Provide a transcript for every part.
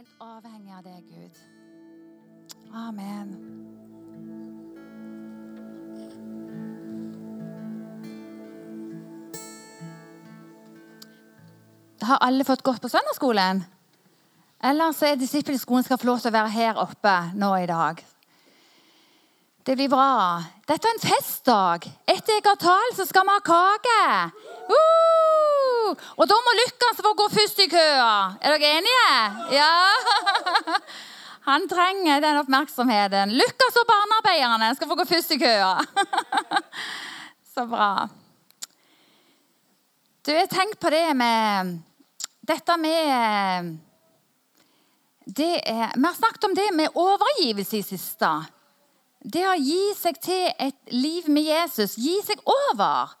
helt avhengig av deg, Gud. Amen. Har alle fått gått på søndagsskolen? Eller så er disippelskolen skal få lov til å være her oppe nå i dag. Det blir bra. Dette er en festdag. Etter jeg har talt, så skal vi ha kake. Uh! Og da må Lukas få gå først i køa. Er dere enige? Ja. Han trenger den oppmerksomheten. Lukas og barnearbeiderne skal få gå først i køa. Så bra. Du, jeg tenkte på det med Dette med det er, Vi har snakket om det med overgivelse i siste. Det å gi seg til et liv med Jesus, gi seg over.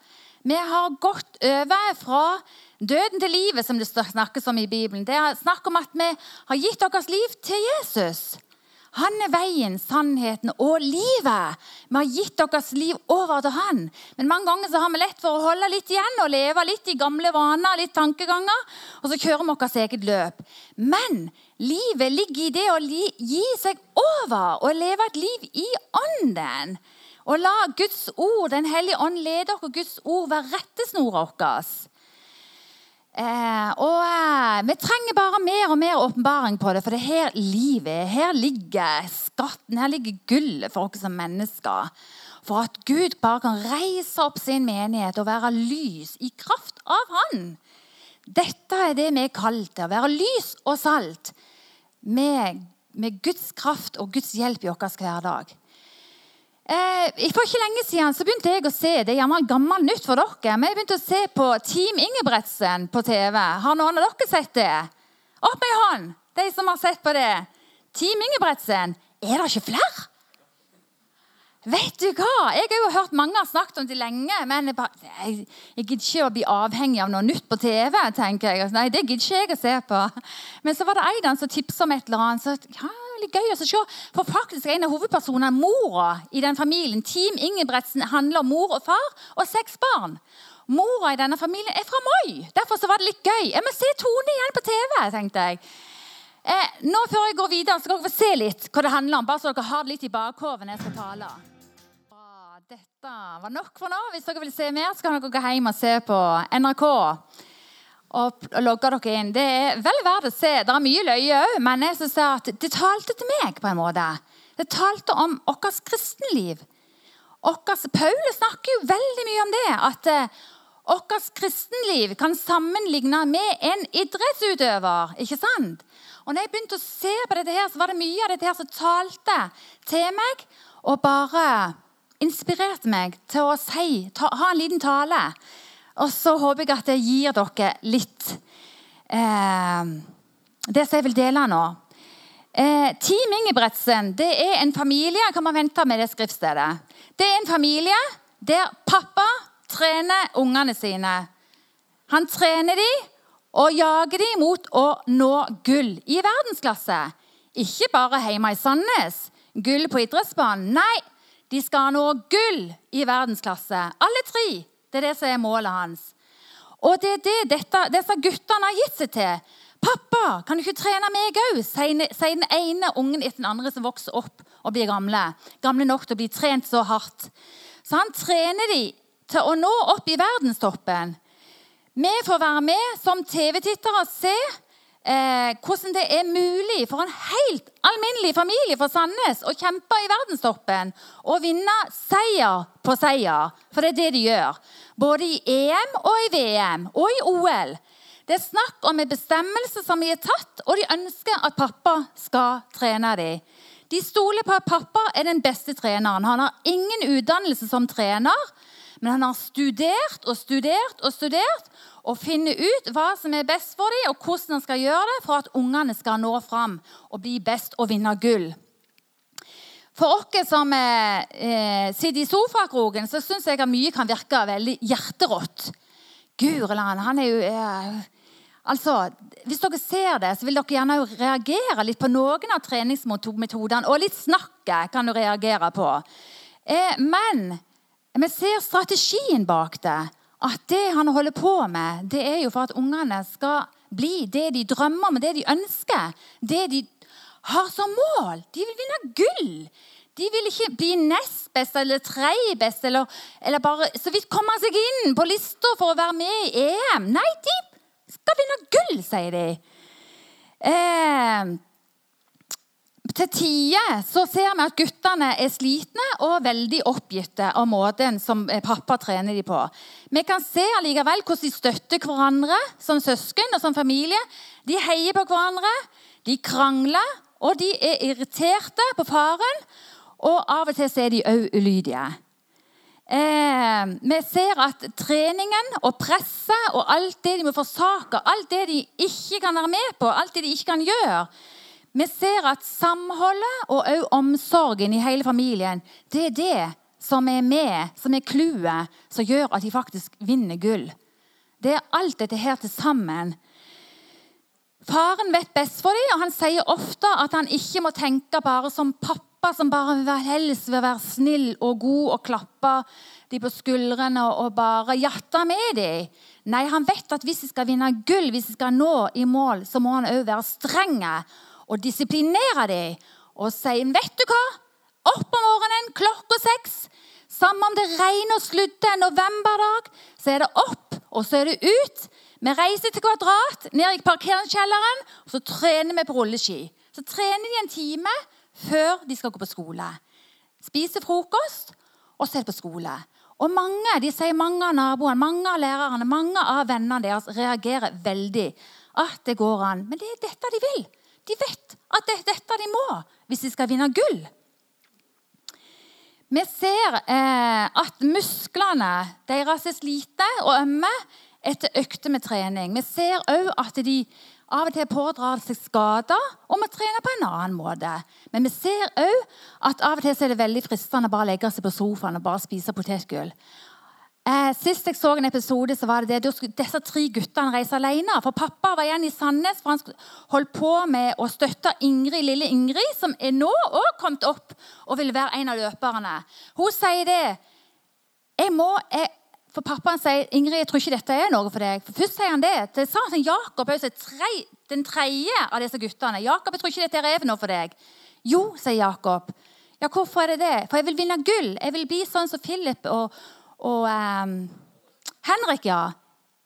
Vi har gått over fra døden til livet, som det snakkes om i Bibelen. Det er snakk om at vi har gitt deres liv til Jesus. Han er veien, sannheten og livet. Vi har gitt deres liv over til han. Men mange ganger så har vi lett for å holde litt igjen og leve litt i gamle vaner litt tankeganger. Og så kjører vi vårt eget løp. Men livet ligger i det å gi seg over og leve et liv i ånden. Og la Guds ord, Den hellige ånd, lede oss og Guds ord være rettesnora vår. Eh, og eh, Vi trenger bare mer og mer åpenbaring på det, for det er her livet er. Her ligger skatten, her ligger gullet for oss som mennesker. For at Gud bare kan reise opp sin menighet og være lys i kraft av Han. Dette er det vi er kalt. Å være lys og salt med, med Guds kraft og Guds hjelp i vår hverdag. Eh, for ikke lenge siden så begynte jeg å se det er gammelt nytt for dere, men jeg begynte å se på Team Ingebretsen på TV. Har noen av dere sett det? Opp med hånd, de som har sett på det. Team Ingebretsen. Er det ikke flere? Vet du hva? Jeg har jo hørt mange har snakket om det lenge, men jeg, bare, jeg, jeg gidder ikke å bli avhengig av noe nytt på TV. tenker jeg. Nei, det gidder ikke jeg å se på. Men så var det Eidan som tipsa om et eller annet. Så, ja, litt gøy å se. For faktisk en av hovedpersonene, mora i den familien, Team Ingebretsen, handler om mor og far og seks barn. Mora i denne familien er fra Moi. Derfor var det litt gøy. Jeg må se Tone igjen på TV, tenkte jeg. Eh, nå Før jeg går videre, skal dere få se litt hva det handler om. bare så dere har det litt i bakhoven jeg skal tale. Dette var nok for nå. Hvis dere vil se mer, så kan dere gå hjem og se på NRK. Og logge dere inn. Det er vel verdt å se. Det er mye løye òg, men jeg synes at det talte til meg på en måte. Det talte om vårt kristenliv. Paul snakker jo veldig mye om det. At eh, vårt kristenliv kan sammenligne med en idrettsutøver. ikke sant? Og når jeg begynte å se på dette, her, så var det mye av dette her som talte til meg. Og bare inspirerte meg til å si, ta, ha en liten tale. Og så håper jeg at det gir dere litt eh, det som jeg vil dele nå. Eh, Team Ingebretsen det er en familie kan man vente med det skriftstedet. Det er en familie der pappa trener ungene sine. Han trener dem og jager dem mot å nå gull i verdensklasse. Ikke bare hjemme i Sandnes, gull på idrettsbanen. Nei, de skal nå gull i verdensklasse. Alle tre. Det er det som er målet hans. Og det er det dette, disse guttene har gitt seg til. 'Pappa, kan du ikke trene meg òg?' sier den ene ungen etter den andre som vokser opp og blir gamle. Gamle nok til å bli trent så hardt. Så han trener de til å nå opp i verdenstoppen. Vi får være med som TV-tittere og se eh, hvordan det er mulig for en helt alminnelig familie fra Sandnes å kjempe i verdenstoppen og vinne seier på seier. For det er det de gjør. Både i EM og i VM og i OL. Det er snakk om en bestemmelse som de har tatt, og de ønsker at pappa skal trene dem. De stoler på at pappa er den beste treneren. Han har ingen utdannelse som trener, men han har studert og studert og studert og finner ut hva som er best for dem, og hvordan han skal gjøre det for at ungene skal nå fram og bli best og vinne gull. For oss som eh, sitter i sofakroken, så syns jeg at mye kan virke veldig hjerterått. Guriland, han er jo eh, Altså, Hvis dere ser det, så vil dere gjerne reagere litt på noen av treningsmetodene. Og litt snakket kan du reagere på. Eh, men vi ser strategien bak det. At det han holder på med, det er jo for at ungene skal bli det de drømmer om, det de ønsker. Det de har som mål. De vil vinne gull. De vil ikke bli nest best eller tredje best eller, eller, bare så vidt komme seg inn på lista for å være med i EM. Nei, de skal vinne gull, sier de. Eh, til tider så ser vi at guttene er slitne og veldig oppgitte av måten som eh, pappa trener dem på. Vi kan se allikevel hvordan de støtter hverandre som søsken og som familie. De heier på hverandre, de krangler, og de er irriterte på faren. Og av og til så er de òg ulydige. Eh, vi ser at treningen og presset og alt det de må forsake, alt det de ikke kan være med på, alt det de ikke kan gjøre Vi ser at samholdet og òg omsorgen i hele familien, det er det som er med, som er clouet, som gjør at de faktisk vinner gull. Det er alt dette her til sammen. Faren vet best for dem, og han sier ofte at han ikke må tenke bare som pappa som bare helst vil være snill og god og klappe de på skuldrene og bare jatte med dem. Nei, han vet at hvis de skal vinne gull, hvis de skal nå i mål, så må han òg være streng og disiplinere dem. Og si, vet du hva? Opp om morgenen klokka seks. Samme om det regner og sludder en novemberdag, så er det opp, og så er det ut. Vi reiser til Kvadrat, ned i parkeringskjelleren, og så trener vi på rulleski. Så trener de en time, før de skal gå på skole. Spiser frokost, og så er det på skole. Og mange de sier mange av naboene, mange av lærerne, mange av vennene deres reagerer veldig. At det går an. Men det er dette de vil. De vet at det er dette de må hvis de skal vinne gull. Vi ser eh, at musklene deres er slite og ømme etter økter med trening. Vi ser òg at de av og til pådrar seg skader og må trene på en annen måte. Men vi ser òg at av og til er det veldig fristende å bare legge seg på sofaen og bare spise potetgull. Eh, sist jeg så en episode, så var det det. disse tre guttene reiste alene. For pappa var igjen i Sandnes, for han holdt på med å støtte Ingrid, lille Ingrid, som er nå òg kommet opp og vil være en av løperne. Hun sier det. Jeg må, jeg, for pappaen sier Ingrid, jeg tror ikke dette er noe for deg. For Først sier han det. Det sa han til Jakob, den tredje av disse guttene. Jakob, jeg tror ikke dette er noe for deg. Jo, sier Jakob. Ja, hvorfor er det det? For jeg vil vinne gull. Jeg vil bli sånn som Philip og, og um, Henrik, ja.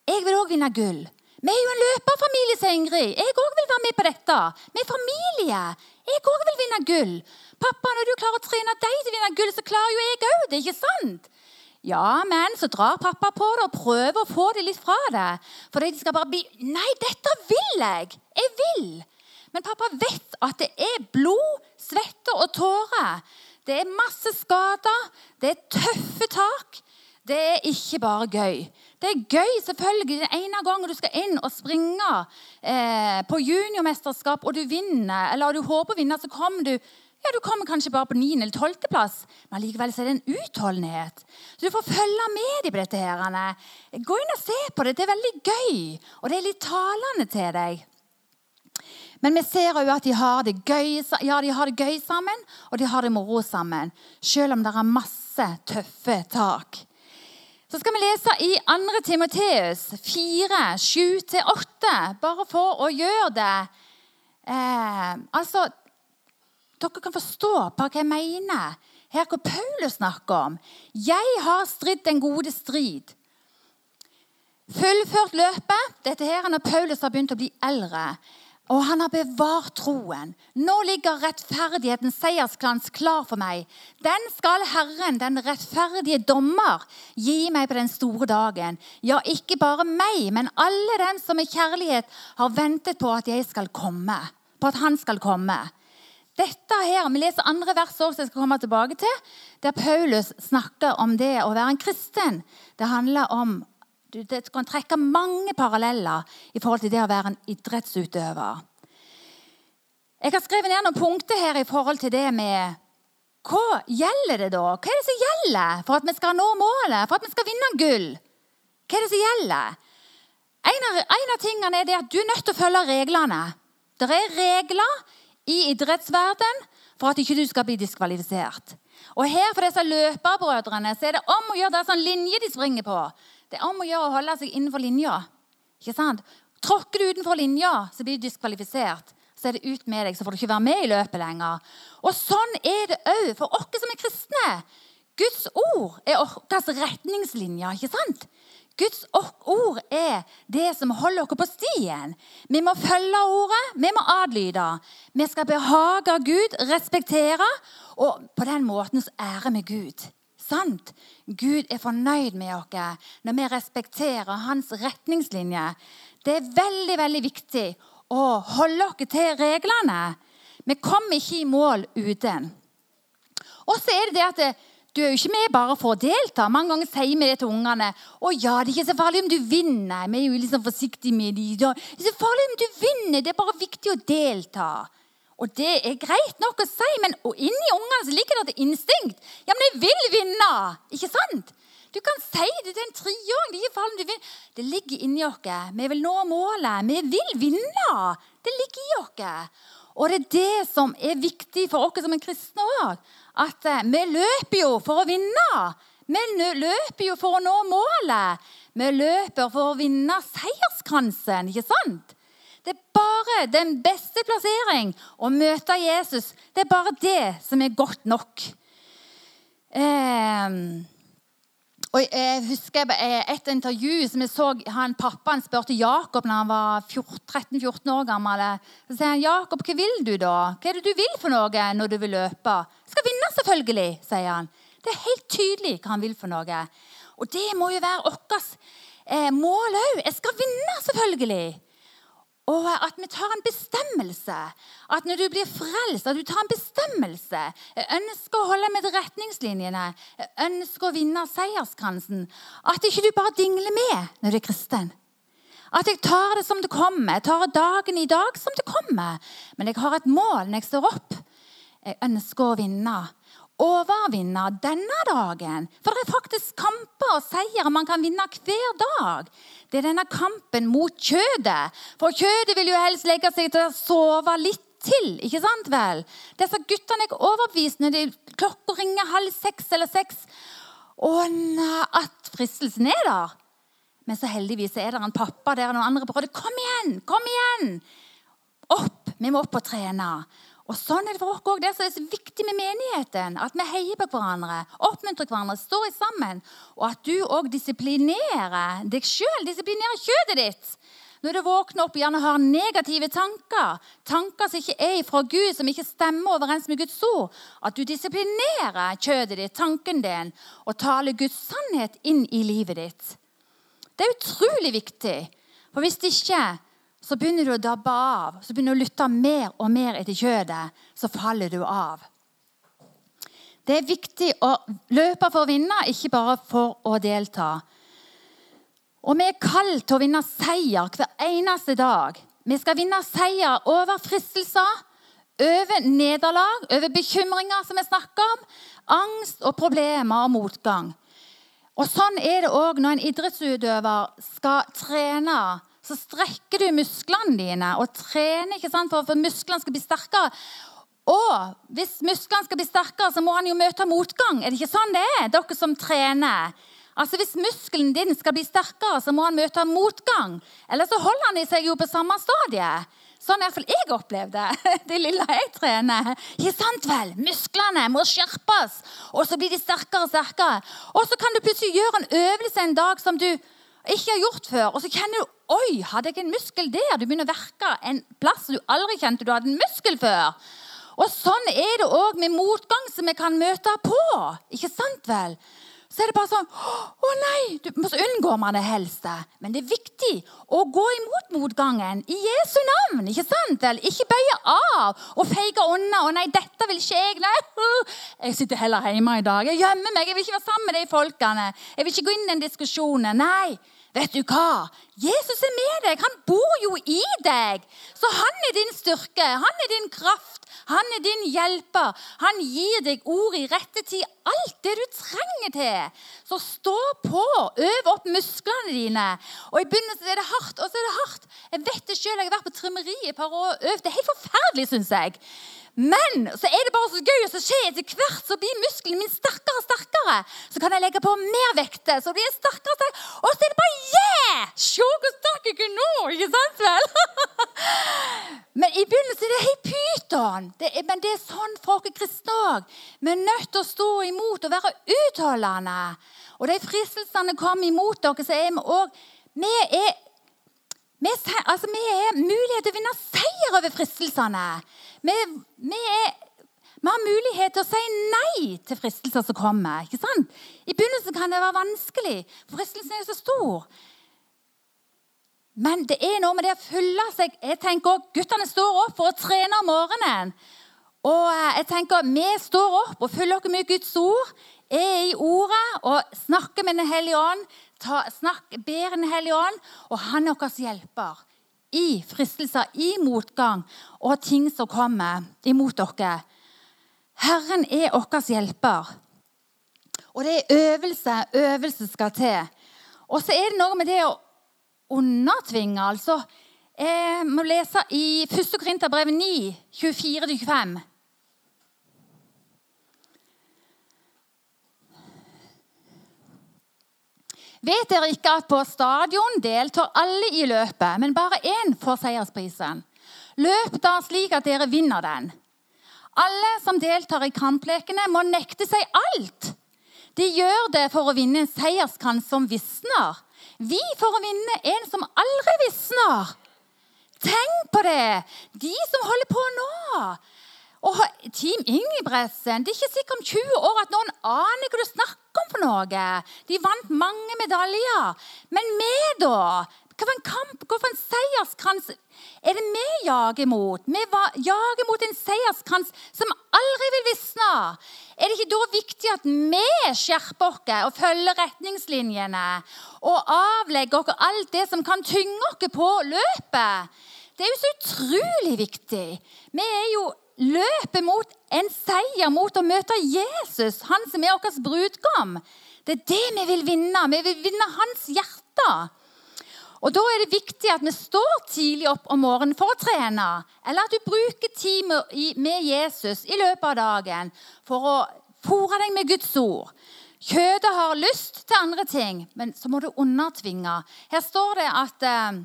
Jeg vil òg vinne gull. Vi er jo en løperfamilie, sier Ingrid. Jeg òg vil være med på dette. Vi er familie. Jeg òg vil vinne gull. Pappa, når du klarer å trene deg til å vinne gull, så klarer jo jeg òg det. ikke sant? Ja, men så drar pappa på det og prøver å få det litt fra det. For de skal bare bli Nei, dette vil jeg! Jeg vil! Men pappa vet at det er blod, svette og tårer. Det er masse skader, det er tøffe tak. Det er ikke bare gøy. Det er gøy selvfølgelig den ene gangen du skal inn og springe eh, på juniormesterskap, og du vinner, eller du håper å vinne, så kommer du ja, Du kommer kanskje bare på 9. eller 12. plass, men likevel er det en utholdenhet. Så du får følge med dem på dette. her. Gå inn og se på det. Det er veldig gøy, og det er litt talende til deg. Men vi ser òg at de har, gøy, ja, de har det gøy sammen, og de har det moro sammen. Selv om det er masse tøffe tak. Så skal vi lese i 2. Timoteus 4, 7-8, bare for å gjøre det. Eh, altså, dere kan forstå hva jeg mener. Her hvor Paulus snakker om. Jeg har stridd den gode strid. Fullført løpet. Dette her er når Paulus har begynt å bli eldre. Og han har bevart troen. Nå ligger rettferdighetens seiersklans klar for meg. Den skal Herren, den rettferdige dommer, gi meg på den store dagen. Ja, ikke bare meg, men alle dem som i kjærlighet har ventet på at jeg skal komme. På at han skal komme. Dette her, Vi leser andre vers også, jeg skal komme tilbake til, der Paulus snakker om det å være en kristen. Det handler om Du kan trekke mange paralleller i forhold til det å være en idrettsutøver. Jeg har skrevet ned noen punkter her i forhold til det med Hva gjelder det da? Hva er det som gjelder for at vi skal nå målet, for at vi skal vinne gull? Hva er det som gjelder? En av, en av tingene er det at du er nødt til å følge reglene. Det er regler i idrettsverden for at ikke du skal bli diskvalifisert. Og her for disse løperbrødrene så er det om å gjøre det sånn linje de springer på. Det er om å gjøre å holde seg innenfor linja. Ikke sant? Tråkker du utenfor linja, så blir du diskvalifisert. Så er det ut med deg, så får du ikke være med i løpet lenger. Og sånn er det òg for oss som er kristne. Guds ord er vår retningslinje, ikke sant? Guds ord er det som holder oss på stien. Vi må følge ordet, vi må adlyde. Vi skal behage Gud, respektere, og på den måten så ærer vi Gud. Sant? Gud er fornøyd med oss når vi respekterer hans retningslinje. Det er veldig veldig viktig å holde oss til reglene. Vi kommer ikke i mål uten. Og så er det det at du er jo ikke med bare for å delta. Mange ganger sier vi det til ungene. 'Å ja, det er ikke så farlig om du vinner.' Vi er jo liksom forsiktige med dem. 'Det er så farlig om du vinner. Det er bare viktig å delta.' Og det er greit nok å si, men inni ungene ligger det et instinkt. 'Ja, men jeg vil vinne.' Ikke sant? Du kan si det til en treåring. Det, det ligger inni oss. Vi vil nå målet. Vi vil vinne. Det ligger i oss. Og det er det som er viktig for oss som er kristne òg. At eh, vi løper jo for å vinne. Vi løper jo for å nå målet. Vi løper for å vinne seierskransen, ikke sant? Det er bare den beste plassering å møte Jesus. Det er bare det som er godt nok. Eh, og jeg husker Et intervju som jeg så han Pappaen spurte Jakob når han var 13-14 år gammel. Så sier han, 'Jakob, hva vil du da? Hva er det du vil for noe når du vil løpe?' 'Skal vinne, selvfølgelig', sier han. Det er helt tydelig hva han vil for noe. Og det må jo være vårt eh, mål òg. Jeg skal vinne, selvfølgelig. Og at vi tar en bestemmelse. At når du blir frelst, at du tar en bestemmelse. Jeg ønsker å holde med retningslinjene. Jeg ønsker å vinne seierskransen. At ikke du bare dingler med når du er kristen. At jeg tar det som det kommer. Jeg tar dagen i dag som det kommer. Men jeg har et mål når jeg står opp. Jeg ønsker å vinne overvinne denne dagen. For det er faktisk kamper og seier man kan vinne hver dag. Det er denne kampen mot kjødet. For kjødet vil jo helst legge seg til å sove litt til. ikke sant vel? Disse guttene er overbevist når de, klokka ringer halv seks eller seks. Og at fristelsen er der. Men så heldigvis er det en pappa der og noen andre på rådet. Kom igjen! Kom igjen! Opp! Vi må opp og trene. Og sånn er Det for oss også. Det er så viktig med menigheten, at vi heier på hverandre, oppmuntrer hverandre, står sammen. Og at du òg disiplinerer deg sjøl, disiplinerer kjødet ditt. Når du våkner opp og gjerne har negative tanker, tanker som ikke er fra Gud, som ikke stemmer overens med Guds ord, at du disiplinerer kjødet ditt, tanken din, og taler Guds sannhet inn i livet ditt. Det er utrolig viktig. For hvis det ikke så begynner du å dabbe av. Så begynner du å lytte mer og mer etter kjødet. Så faller du av. Det er viktig å løpe for å vinne, ikke bare for å delta. Og vi er kalt til å vinne seier hver eneste dag. Vi skal vinne seier over fristelser, over nederlag, over bekymringer som vi snakker om, angst og problemer og motgang. Og Sånn er det òg når en idrettsutøver skal trene så strekker du musklene dine og trener ikke sant, for at musklene skal bli sterkere. Og hvis musklene skal bli sterkere, så må han jo møte motgang. Er det ikke sånn det er, dere som trener? Altså Hvis muskelen din skal bli sterkere, så må han møte motgang. Eller så holder han i seg jo på samme stadie. Sånn i hvert fall jeg opplevde det lille jeg trener. Ikke sant vel? Musklene må skjerpes, og så blir de sterkere og sterkere. Og så kan du plutselig gjøre en øvelse en dag som du ikke har gjort før. Og så kjenner du Oi, hadde jeg en muskel der? Du begynner å verke en plass du aldri kjente du hadde en muskel før. Og sånn er det òg med motgang som vi kan møte på. Ikke sant vel? Så er det bare sånn Å nei! Du, så unngår man det helst. Men det er viktig å gå imot motgangen i Jesu navn. Ikke sant vel? Ikke bøye av og feige unna. 'Å nei, dette vil ikke jeg.' Nei. Jeg sitter heller hjemme i dag. Jeg gjemmer meg. Jeg vil ikke være sammen med de folkene. Jeg vil ikke gå inn i den diskusjonen. Nei. Vet du hva? Jesus er med deg. Han bor jo i deg. Så han er din styrke. Han er din kraft. Han er din hjelper. Han gir deg ord i rette tid. Alt det du trenger til. Så stå på. Øv opp musklene dine. Og I begynnelsen er det hardt, og så er det hardt. Jeg vet det selv, jeg har vært på trimmeri et par år og øvd. Det er helt forferdelig, syns jeg. Men så er det bare så gøy, og så skjer etter hvert så blir muskelen min sterkere og sterkere. Så kan jeg legge på mer vekt, så blir jeg sterkere og sterkere. Og så er det bare yeah! Se hvor sterk jeg er nå! Ikke sant vel? men i begynnelsen er det helt pyton. Men det er sånn folk er kristne òg. Vi er nødt til å stå imot og være utholdende. Og de fristelsene kommer imot dere, så er vi òg Vi er altså, vi er mulighet til å vinne seier over fristelsene. Vi, vi, er, vi, har mulighet til å si nei til fristelser som kommer. ikke sant? I begynnelsen kan det være vanskelig, for fristelsen er jo så stor. Men det er noe med det å følge seg Jeg tenker også, Guttene står opp for å trene om morgenen. Og eh, jeg tenker, Vi står opp og følger oss med Guds ord, er i ordet og snakker med Den hellige ånd. Ta, snakk, ber Den hellige ånd, og han er vår hjelper i fristelser, i motgang og ting som kommer imot dere. Herren er vår hjelper. Og det er øvelse. Øvelse skal til. Og så er det noe med det å undertvinge. altså. Jeg må lese i 1. Korinterbrev 9, 24-25. Vet dere ikke at på stadion deltar alle i løpet, men bare én får seiersprisen? Løp da slik at dere vinner den. Alle som deltar i kamplekene, må nekte seg alt. De gjør det for å vinne en seierskrans som visner. Vi for å vinne en som aldri visner. Tenk på det! De som holder på nå. Og Team Ingebrigtsen Det er ikke sikkert om 20 år at noen aner hva du snakker om for noe. De vant mange medaljer. Men vi, da? Hva for en kamp, hva for en seierskrans er det vi jager mot? Vi jager mot en seierskrans som aldri vil visne. Er det ikke da viktig at vi skjerper oss og følger retningslinjene og avlegger oss alt det som kan tynge oss på løpet? Det er jo så utrolig viktig. Vi er jo løper mot en seier, mot å møte Jesus, han som er vår brudgom. Det er det vi vil vinne. Vi vil vinne hans hjerte. Og Da er det viktig at vi står tidlig opp om morgenen for å trene. Eller at du bruker tid med Jesus i løpet av dagen for å fòre deg med Guds ord. Kjødet har lyst til andre ting, men så må du undertvinge. Her står det at eh,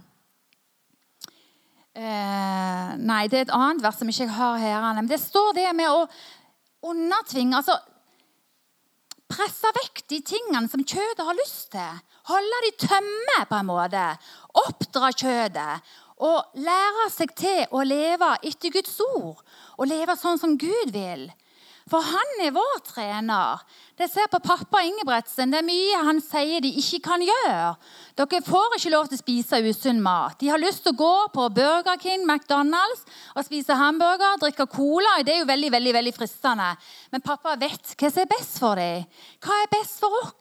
Eh, nei, det er et annet vers som ikke jeg har her. Men det står det med å undertvinge Altså presse vekk de tingene som kjødet har lyst til. Holde de tømme, på en måte. Oppdra kjødet. Og lære seg til å leve etter Guds ord. Og leve sånn som Gud vil. For han er vår trener. Det ser på pappa Ingebretsen. Det er mye han sier de ikke kan gjøre. Dere får ikke lov til å spise usunn mat. De har lyst til å gå på Burger King, McDonald's og spise hamburger, drikke cola. Det er jo veldig veldig, veldig fristende. Men pappa vet hva som er best for dem. Hva er best for oss?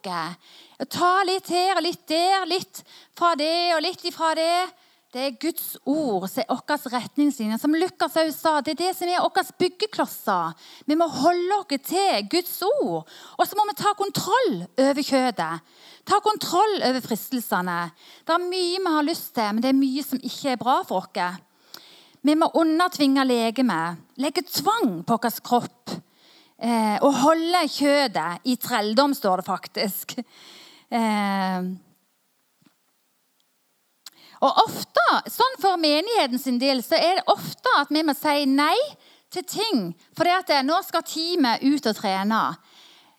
Ta litt her og litt der, litt fra det og litt ifra det. Det er Guds ord som er vår retningslinje. Som Lukas også sa, det er det som er våre byggeklosser. Vi må holde oss til Guds ord. Og så må vi ta kontroll over kjødet. Ta kontroll over fristelsene. Det er mye vi har lyst til, men det er mye som ikke er bra for oss. Vi må undertvinge legemet, legge tvang på vår kropp. Eh, og holde kjødet i trelldom, står det faktisk. Eh, og ofte, sånn For menigheten sin del så er det ofte at vi må si nei til ting. For det at nå skal teamet ut og trene.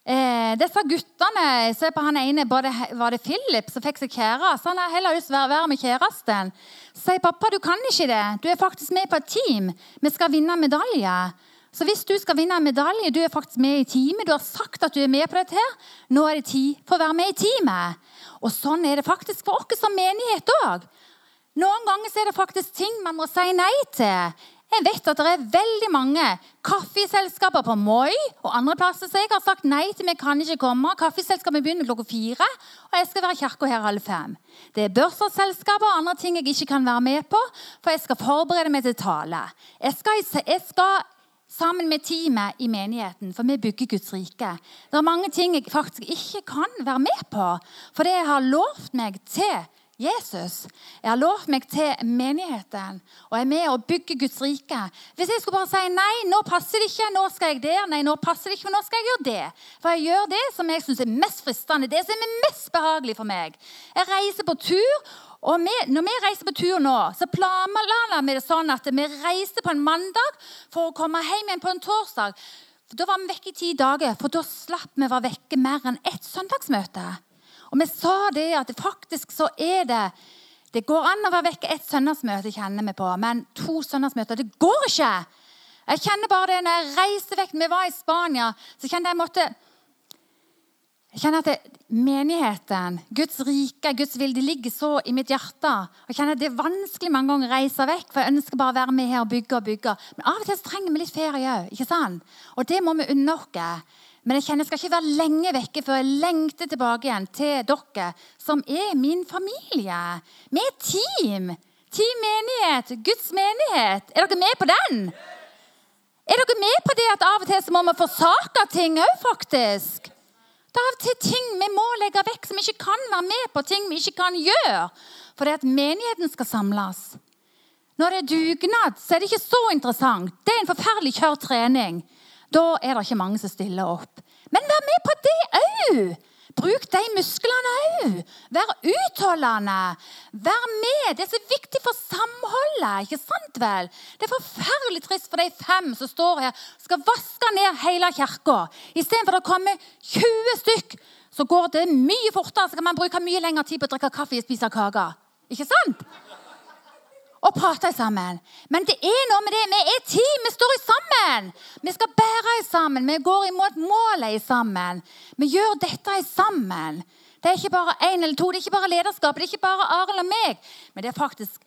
Eh, disse guttene Se på han ene, både, var det Philip som fikk seg kjæreste? Han har heller lyst til å være med kjæresten. Så sier pappa du kan ikke det. Du er faktisk med på et team. Vi skal vinne medalje. Så hvis du skal vinne en medalje, du er faktisk med i teamet, du har sagt at du er med på dette, her, nå er det tid for å være med i teamet. Og sånn er det faktisk for oss som menighet òg. Noen ganger er det faktisk ting man må si nei til. Jeg vet at det er veldig mange kaffeselskaper på Moi og andre plasser så jeg har sagt nei til. Vi kan ikke komme. Kaffeselskapet begynner klokka fire, og jeg skal være i kirka her halv fem. Det er børsselskaper og andre ting jeg ikke kan være med på, for jeg skal forberede meg til tale. Jeg skal, jeg skal sammen med teamet i menigheten, for vi bygger Guds rike. Det er mange ting jeg faktisk ikke kan være med på, for det jeg har lovt meg til Jesus. Jeg har lovt meg til menigheten, og er med og bygger Guds rike. Hvis jeg skulle bare si nei, nå passer det ikke, nå skal jeg der, nei, nå passer det ikke, men nå skal jeg gjøre det. For jeg gjør det som jeg syns er mest fristende, det som er mest behagelig for meg. Jeg reiser på tur, og vi, når vi reiser på tur nå, så planla vi det sånn at vi reiste på en mandag for å komme hjem igjen på en torsdag. Da var vi vekke i ti dager, for da slapp vi å være vekke mer enn ett søndagsmøte. Og vi sa det at det faktisk så er det Det går an å være vekke ett søndagsmøte, kjenner vi på, men to søndagsmøter, det går ikke! Jeg kjenner bare det når jeg reiser vekk. Vi var i Spania, så kjenner jeg måtte jeg kjenner at det, menigheten, Guds rike, Guds vil, de ligger så i mitt hjerte. Jeg kjenner at Det er vanskelig mange ganger å reise vekk, for jeg ønsker bare å være med her og bygge og bygge. Men av og til trenger vi litt ferie òg. Og det må vi unne oss. Men jeg kjenner jeg skal ikke være lenge vekke før jeg lengter tilbake igjen til dere, som er min familie. Vi er team. Team menighet. Guds menighet. Er dere med på den? Er dere med på det at av og til så må vi forsake ting òg, faktisk? Det er av og til ting vi må legge vekk, som vi ikke kan være med på, ting vi ikke kan gjøre. For det at menigheten skal samles. Når det er dugnad, så er det ikke så interessant. Det er en forferdelig kjør trening. Da er det ikke mange som stiller opp. Men vær med på det òg! Bruk de musklene òg. Vær utholdende. Vær med. Det er så viktig for samholdet. ikke sant vel? Det er forferdelig trist for de fem som står her skal vaske ned hele kirka. Istedenfor å komme 20 stykk, så går det mye fortere. Så kan man bruke mye lengre tid på å drikke kaffe og spise kake. Ikke sant? Og prate sammen. Men det er noe med det. Vi er team. Vi står sammen. Vi skal bære sammen. Vi går imot målet sammen. Vi gjør dette sammen. Det er ikke bare én eller to. Det er ikke bare lederskap. Det er ikke bare Arild og meg. Men det er faktisk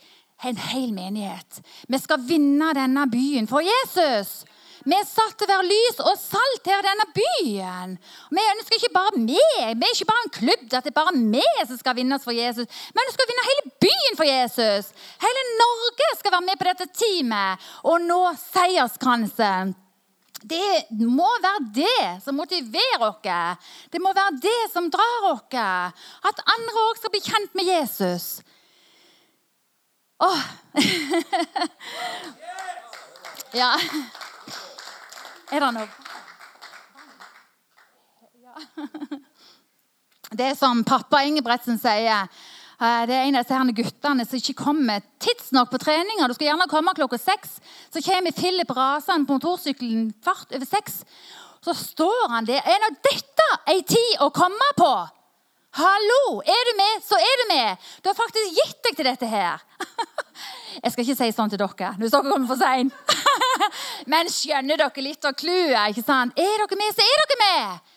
en hel menighet. Vi skal vinne denne byen for Jesus. Vi er satt til å være lys og salt her i denne byen. Vi ønsker ikke bare meg. Vi er ikke bare en klubb der det er bare vi som skal vinnes for Jesus. Vi ønsker å vinne hele byen for Jesus. Hele Norge skal være med på dette teamet og nå seierskransen. Det må være det som motiverer oss. Det må være det som drar oss. At andre òg skal bli kjent med Jesus. Åh. ja. Er det noe Det er som pappa Ingebretsen sier. Eh, det er en av disse guttene som ikke kommer tidsnok på treninga. Du skal gjerne komme klokka seks. Så kommer Philip rasende på motorsykkelen kvart over seks. Så står han der. Er nå dette ei tid å komme på? Hallo! Er du med, så er du med. Du har faktisk gitt deg til dette her. Jeg skal ikke si sånn til dere hvis dere kommer for seint. Men skjønner dere litt av clouet? Er dere med, så er dere med.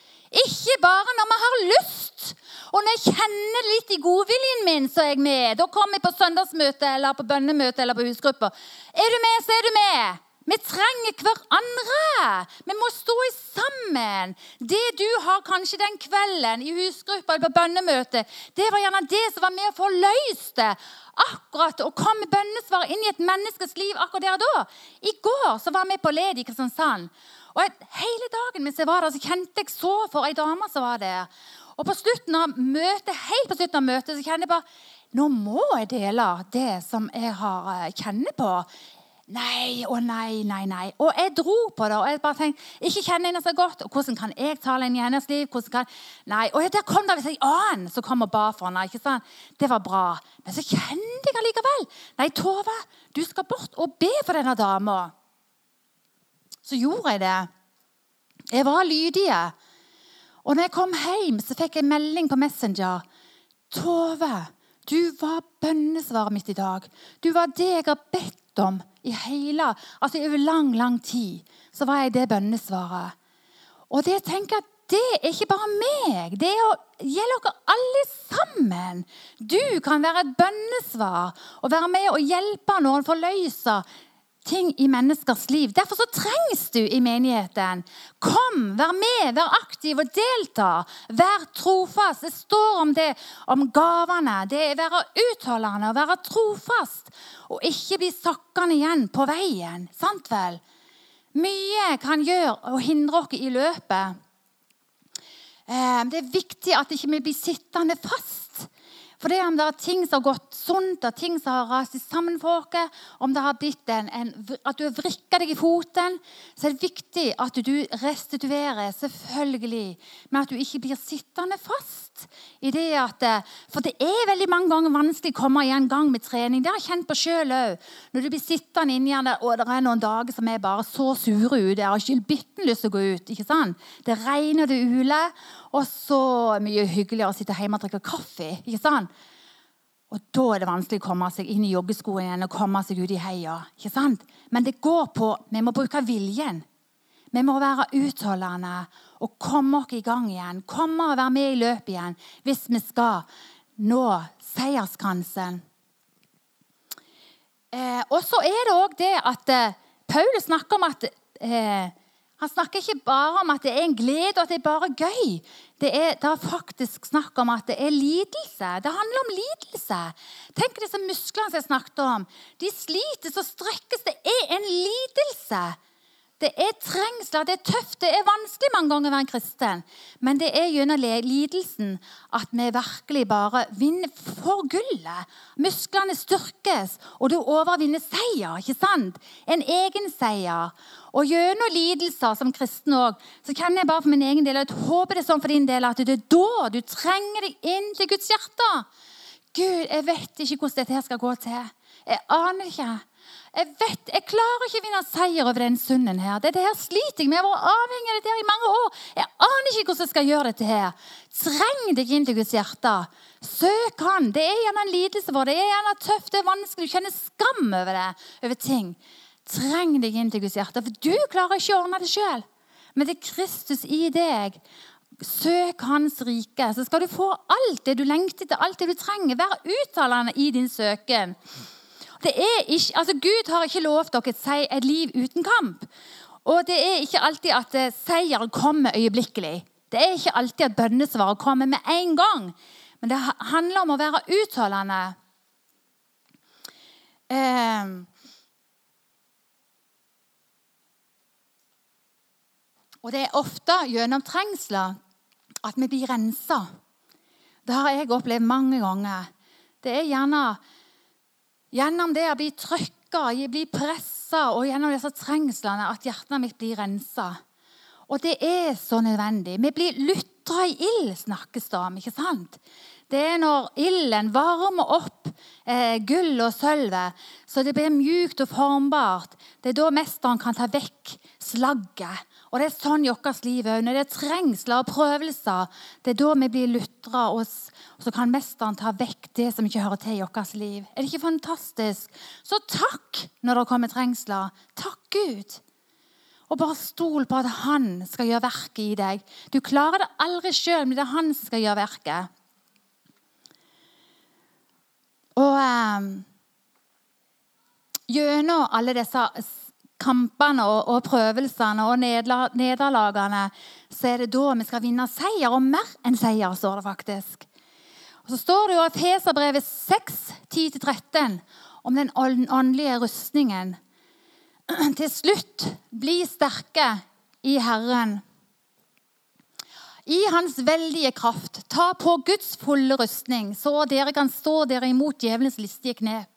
Ikke bare når vi har lyst. Og når jeg kjenner litt i godviljen min, så er jeg med. Da kommer jeg på søndagsmøte eller på bønnemøte eller på husgrupper. Er du med, så er du med. Vi trenger hverandre. Vi må stå i sammen. Det du har kanskje den kvelden i husgruppa eller på bønnemøte, det var gjerne det som var med å få løst det. Akkurat å komme bønnesvar inn i et menneskes liv akkurat der og da. I går så var vi på Led i Kristiansand. Og jeg, Hele dagen mens jeg var der, så kjente jeg så for ei dame som var der. Og på slutten av møtet, helt på slutten av møtet så kjenner jeg bare nå må jeg dele det som jeg har eh, kjenner på. Nei og nei, nei, nei. Og jeg dro på det. og jeg bare tenkte, Ikke kjenner henne så godt. og Hvordan kan jeg tale inn i hennes liv? Hvordan kan... Nei, Og der kom det en annen som kom og ba for henne. ikke sant? Det var bra. Men så kjente jeg allikevel. Nei, Tove, du skal bort og be for denne dama. Så gjorde jeg det. Jeg var lydig. Og når jeg kom hjem, så fikk jeg melding på Messenger. Tove, du var bønnesvaret mitt i dag. Du var det jeg har bedt om i hele, altså over lang, lang tid. Så var jeg det bønnesvaret. Og det tenker at det er ikke bare meg. Det gjelder dere alle sammen. Du kan være et bønnesvar og være med og hjelpe noen forløse ting i menneskers liv. Derfor så trengs du i menigheten. Kom, vær med, vær aktiv og delta. Vær trofast. Det står om det, om gavene. Det er å være utholdende og være trofast. Og ikke bli sakkende igjen på veien. Sant vel? Mye kan gjøre og hindre oss i løpet. Eh, det er viktig at vi ikke blir sittende fast. For det om det er ting som har gått sunt, og ting som har rast sammen for oss, om det har blitt en, en, at du har vrikka deg i foten, så er det viktig at du restituerer, selvfølgelig, med at du ikke blir sittende fast. i det at, For det er veldig mange ganger vanskelig å komme i en gang med trening. Det har jeg kjent på sjøl òg. Når du blir sittende inni der, og det er noen dager som er bare så sure ute. Jeg har ikke bitten lyst til å gå ut. ikke sant? Det regner, det uler. Og så mye hyggeligere å sitte hjemme og drikke kaffe. ikke sant? Og Da er det vanskelig å komme seg inn i joggeskoene igjen og komme seg ut i heia. ikke sant? Men det går på Vi må bruke viljen. Vi må være utholdende og komme oss i gang igjen. Komme og være med i løpet igjen hvis vi skal nå seierskransen. Eh, og så er det òg det at eh, Paulus snakker om at eh, han snakker ikke bare om at det er en glede og at det er bare gøy. Det er, det er faktisk snakk om at det er lidelse. Det handler om lidelse. Tenk disse musklene som jeg snakket om. De slites og strekkes. Det er en lidelse. Det er trengsler, det er tøft, det er vanskelig mange ganger å være en kristen. Men det er gjennom lidelsen at vi virkelig bare vinner for gullet. Musklene styrkes, og du overvinner seier. ikke sant? En egen seier. Og gjennom lidelser som kristen òg, så kan jeg bare for min egen del og jeg håper det er sånn for din del, at det er da du trenger deg inn til Guds hjerte. Gud, jeg vet ikke hvordan dette her skal gå til. Jeg aner ikke. Jeg vet, jeg klarer ikke å vinne seier over den sunden her. Det her sliter jeg med. Jeg har vært avhengig av dette her i mange år. Jeg aner ikke hvordan jeg skal gjøre dette her. Treng deg inn til Guds hjerte. Søk Han. Det er gjerne en lidelse vår. det. Det er gjerne tøft, det er vanskelig. Du kjenner skam over det, over ting. Treng deg inn til Guds hjerte, for du klarer ikke å ordne det sjøl. Men det er Kristus i deg. Søk Hans rike, så skal du få alt det du lengter etter, alt det du trenger. Vær uttalende i din søken. Ikke, altså Gud har ikke lovt dere et liv uten kamp. Og det er ikke alltid at seier seieren kommer øyeblikkelig. Det er ikke alltid at bønnesvaret kommer med en gang. Men det handler om å være utholdende. Eh, og det er ofte gjennom trengsler at vi blir rensa. Det har jeg opplevd mange ganger. Det er gjerne Gjennom det å bli trykka, bli pressa og gjennom disse trengslene at hjertet mitt blir rensa. Og det er så nødvendig. Vi blir lutra i ild, snakkes det om. ikke sant? Det er når ilden varmer opp eh, gull og sølvet, så det blir mjukt og formbart. Det er da mesteren kan ta vekk slagget. Og det er sånn i vårt liv òg. Når det er trengsler og prøvelser, det er da vi blir lutra, og, så kan mesteren ta vekk det som ikke hører til i vårt liv. Er det ikke fantastisk? Så takk når det kommer trengsler. Takk Gud. Og bare stol på at han skal gjøre verket i deg. Du klarer det aldri sjøl, men det er han som skal gjøre verket. Og eh, gjennom alle disse kampene og, og prøvelsene og nederlagene, så er det da vi skal vinne seier, og mer enn seier, står det faktisk. Og Så står det jo i Feserbrevet 6, 10-13 om den åndelige rustningen. Til slutt, bli sterke i Herren i hans veldige kraft, ta på Guds fulle rustning, så dere kan stå dere imot djevelens listige knep.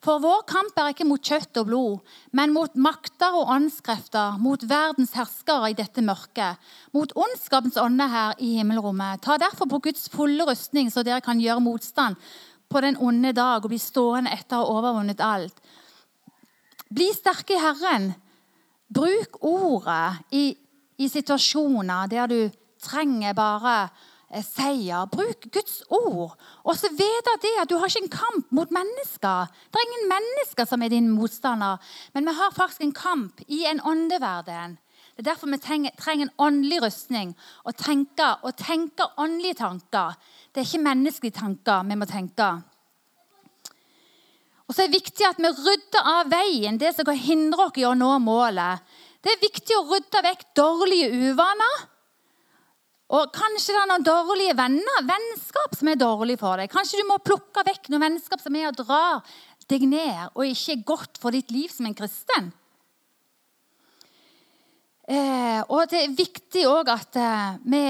For vår kamp er ikke mot kjøtt og blod, men mot makter og åndskrefter, mot verdens herskere i dette mørket, mot ondskapens ånde her i himmelrommet. Ta derfor på Guds fulle rustning, så dere kan gjøre motstand på den onde dag og bli stående etter å ha overvunnet alt. Bli sterke i Herren. Bruk ordet i, i situasjoner der du trenger bare eh, seier. Bruk Guds ord. Og så vet det at du har ikke en kamp mot mennesker. Det er ingen mennesker som er din motstander, men vi har faktisk en kamp i en åndeverden. Det er derfor vi trenger, trenger en åndelig rustning og tenke, og tenke åndelige tanker. Det er ikke menneskelige tanker vi må tenke. Og så er det viktig at vi rydder av veien det som kan hindre oss i å nå målet. Det er viktig å rydde vekk dårlige uvaner og Kanskje det er noen dårlige venner, vennskap som er dårlig for deg. Kanskje du må plukke vekk noen vennskap som er å dra deg ned og ikke er godt for ditt liv som en kristen. Eh, og det er viktig òg at eh, vi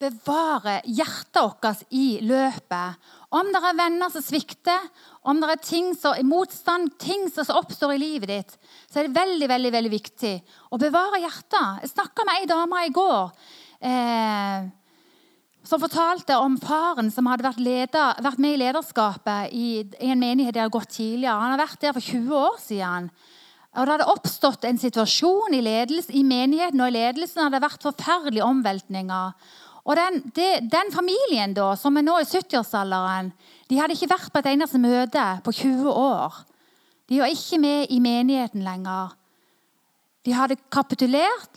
bevarer hjertet vårt i løpet. Om det er venner som svikter, om det er ting som motstand, ting som oppstår i livet ditt, så er det veldig veldig, veldig viktig å bevare hjertet. Jeg snakka med ei dame i går. Eh, som fortalte om faren som hadde vært, leder, vært med i lederskapet i, i, en menighet de hadde gått tidligere. Han har vært der for 20 år siden. Og Det hadde oppstått en situasjon i, ledelse, i menigheten og i ledelsen hadde vært forferdelige omveltninger. Og den, de, den, familien da, som er nå i 70-årsalderen, de hadde ikke vært på et eneste møte på 20 år. De var ikke med i menigheten lenger. De hadde kapitulert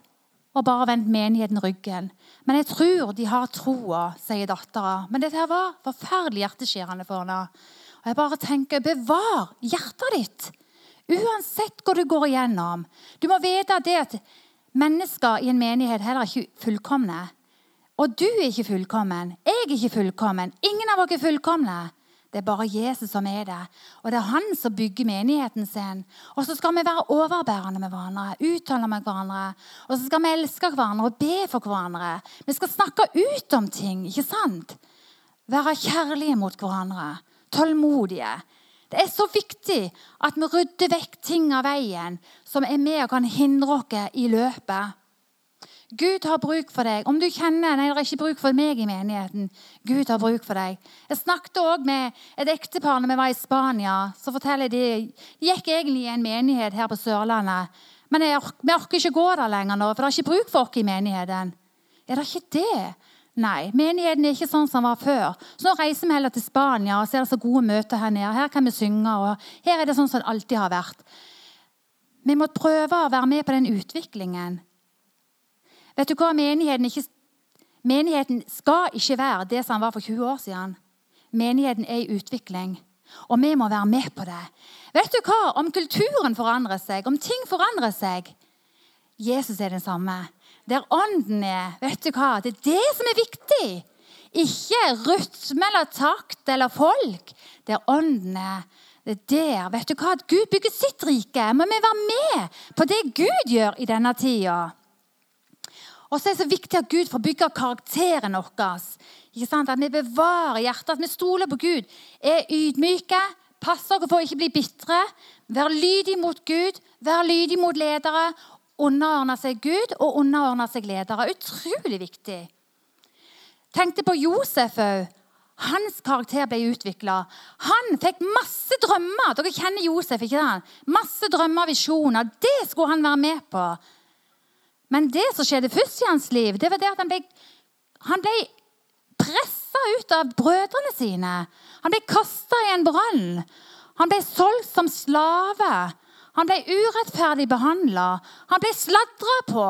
og bare vendt menigheten ryggen. Men jeg tror de har troa, sier dattera. Men dette her var forferdelig hjerteskjærende for henne. Og jeg bare tenker, bevar hjertet ditt. Uansett hva du går igjennom. Du må vite det at mennesker i en menighet heller ikke fullkomne. Og du er ikke fullkommen. Jeg er ikke fullkommen. Ingen av oss er fullkomne. Det er bare Jesus som er det. Og det er han som bygger menigheten sin. Og så skal vi være overbærende med hverandre, uttale med hverandre. Og så skal vi elske hverandre og be for hverandre. Vi skal snakke ut om ting, ikke sant? Være kjærlige mot hverandre. Tålmodige. Det er så viktig at vi rydder vekk ting av veien som er med og kan hindre oss i løpet. Gud har bruk for deg. Om du kjenner nei, det er ikke bruk for meg i menigheten. Gud har bruk for deg. Jeg snakket også med et ektepar når vi var i Spania. så forteller De de gikk egentlig i en menighet her på Sørlandet. Men jeg, vi orker ikke gå der lenger nå, for det er ikke bruk for oss i menigheten. Er det ikke det? Nei, menigheten er ikke sånn som den var før. Så nå reiser vi heller til Spania, og så er det så gode møter her nede. Her kan vi synge, og her er det sånn som det alltid har vært. Vi må prøve å være med på den utviklingen. Vet du hva? Menigheten, ikke, menigheten skal ikke være det som den var for 20 år siden. Menigheten er i utvikling, og vi må være med på det. Vet du hva? Om kulturen forandrer seg, om ting forandrer seg Jesus er den samme. Der ånden er, vet du hva? Det er det som er viktig. Ikke rytme eller takt eller folk. Der ånden er. Det er der. Vet du hva? At Gud bygger sitt rike. Må vi være med på det Gud gjør i denne tida? Og så er det så viktig at Gud får bygge karakteren vår. At vi bevarer hjertet, at vi stoler på Gud. Er ydmyke, passer dere for å ikke bli bitre. Vær lydig mot Gud, vær lydig mot ledere. Underordne seg Gud og underordne seg ledere. Utrolig viktig. Tenkte på Josef òg. Hans karakter ble utvikla. Han fikk masse drømmer. Dere kjenner Josef, ikke sant? Masse drømmer og visjoner. Det skulle han være med på. Men det som skjedde først i hans liv, det var det at han ble, han ble pressa ut av brødrene sine. Han ble kasta i en brann. Han ble solgt som slave. Han ble urettferdig behandla. Han ble sladra på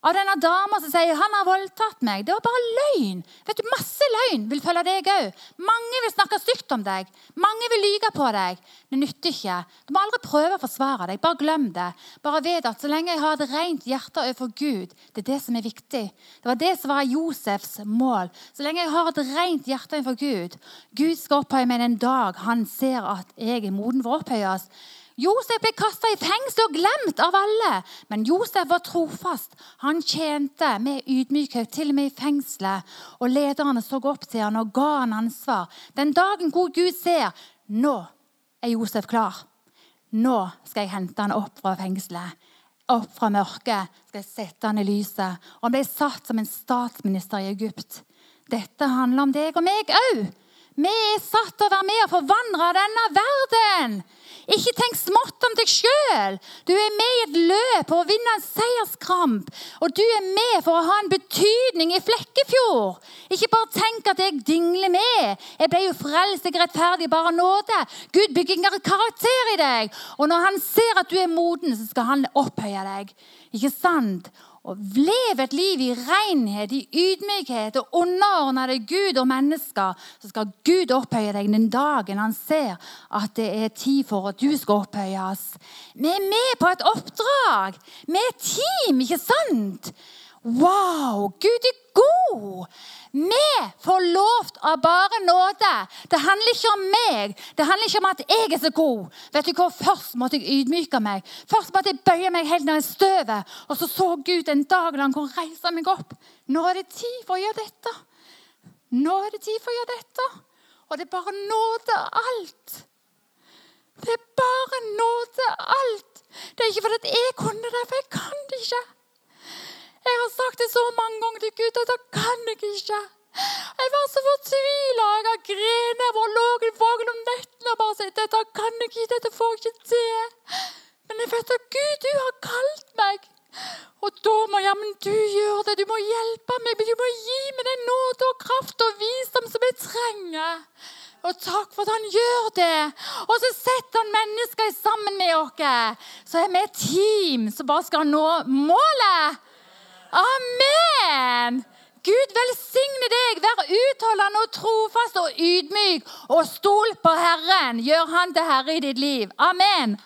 av denne dama som sier han har voldtatt meg. Det var bare løgn. Vet du, Masse løgn vil følge deg òg. Mange vil snakke stygt om deg. Mange vil lyge på deg. Det nytter ikke. Du må aldri prøve å forsvare deg. Bare glem det. Bare vet at så lenge jeg har et rent hjerte overfor Gud, det er det som er viktig. Det var det som var Josefs mål. Så lenge jeg har et rent hjerte overfor Gud Gud skal opphøye meg den dag han ser at jeg er moden for å opphøyes. Josef ble kasta i fengsel og glemt av alle. Men Josef var trofast. Han tjente med ydmykhet, til og med i fengselet. Og lederne så opp til han og ga han ansvar. Den dagen hvor Gud ser nå er Josef klar. Nå skal jeg hente han opp fra fengselet. Opp fra mørket skal jeg sette han i lyset. Og han ble satt som en statsminister i Egypt. Dette handler om deg og meg òg. Vi er satt til å være med og forvandle denne verden. Ikke tenk smått om deg sjøl. Du er med i et løp for å vinne en seierskramp. Og du er med for å ha en betydning i Flekkefjord. Ikke bare tenk at jeg dingler med. Jeg ble jo frelst, jeg er rettferdig, bare nåde. Gud bygger en karakter i deg. Og når han ser at du er moden, så skal han opphøye deg. Ikke sant? Og leve et liv i renhet, i ydmykhet og underordne deg Gud og mennesker, så skal Gud opphøye deg den dagen han ser at det er tid for at du skal opphøyes. Vi er med på et oppdrag. Vi er et team, ikke sant? Wow, Gud er god! Vi får lov av bare nåde. Det handler ikke om meg. Det handler ikke om at jeg er så god. Vet du hva? Først måtte jeg ydmyke meg. Først måtte jeg bøye meg helt ned i støvet. Og så så Gud en dag da han kunne reise meg opp. Nå er det tid for å gjøre dette. Nå er det tid for å gjøre dette. Og det er bare nåde alt. Det er bare nåde alt. Det er ikke fordi jeg kunne det, for jeg kan det ikke. Jeg har sagt det så mange ganger til Gud at det kan jeg ikke. Jeg var så fortvila. Jeg har grener og ligget våken om nettene og bare sagt dette kan jeg ikke, dette får jeg ikke til. Men jeg vet at Gud, du har kalt meg. Og da må jammen du gjøre det. Du må hjelpe meg. Du må gi meg den nåde og kraft og visdom som jeg trenger. Og takk for at han gjør det. Og så setter han mennesker sammen med oss. Så er vi et team som bare skal nå målet. Amen! Gud velsigne deg. Vær utholdende og trofast og ydmyk. Og stol på Herren. Gjør Han til herre i ditt liv. Amen.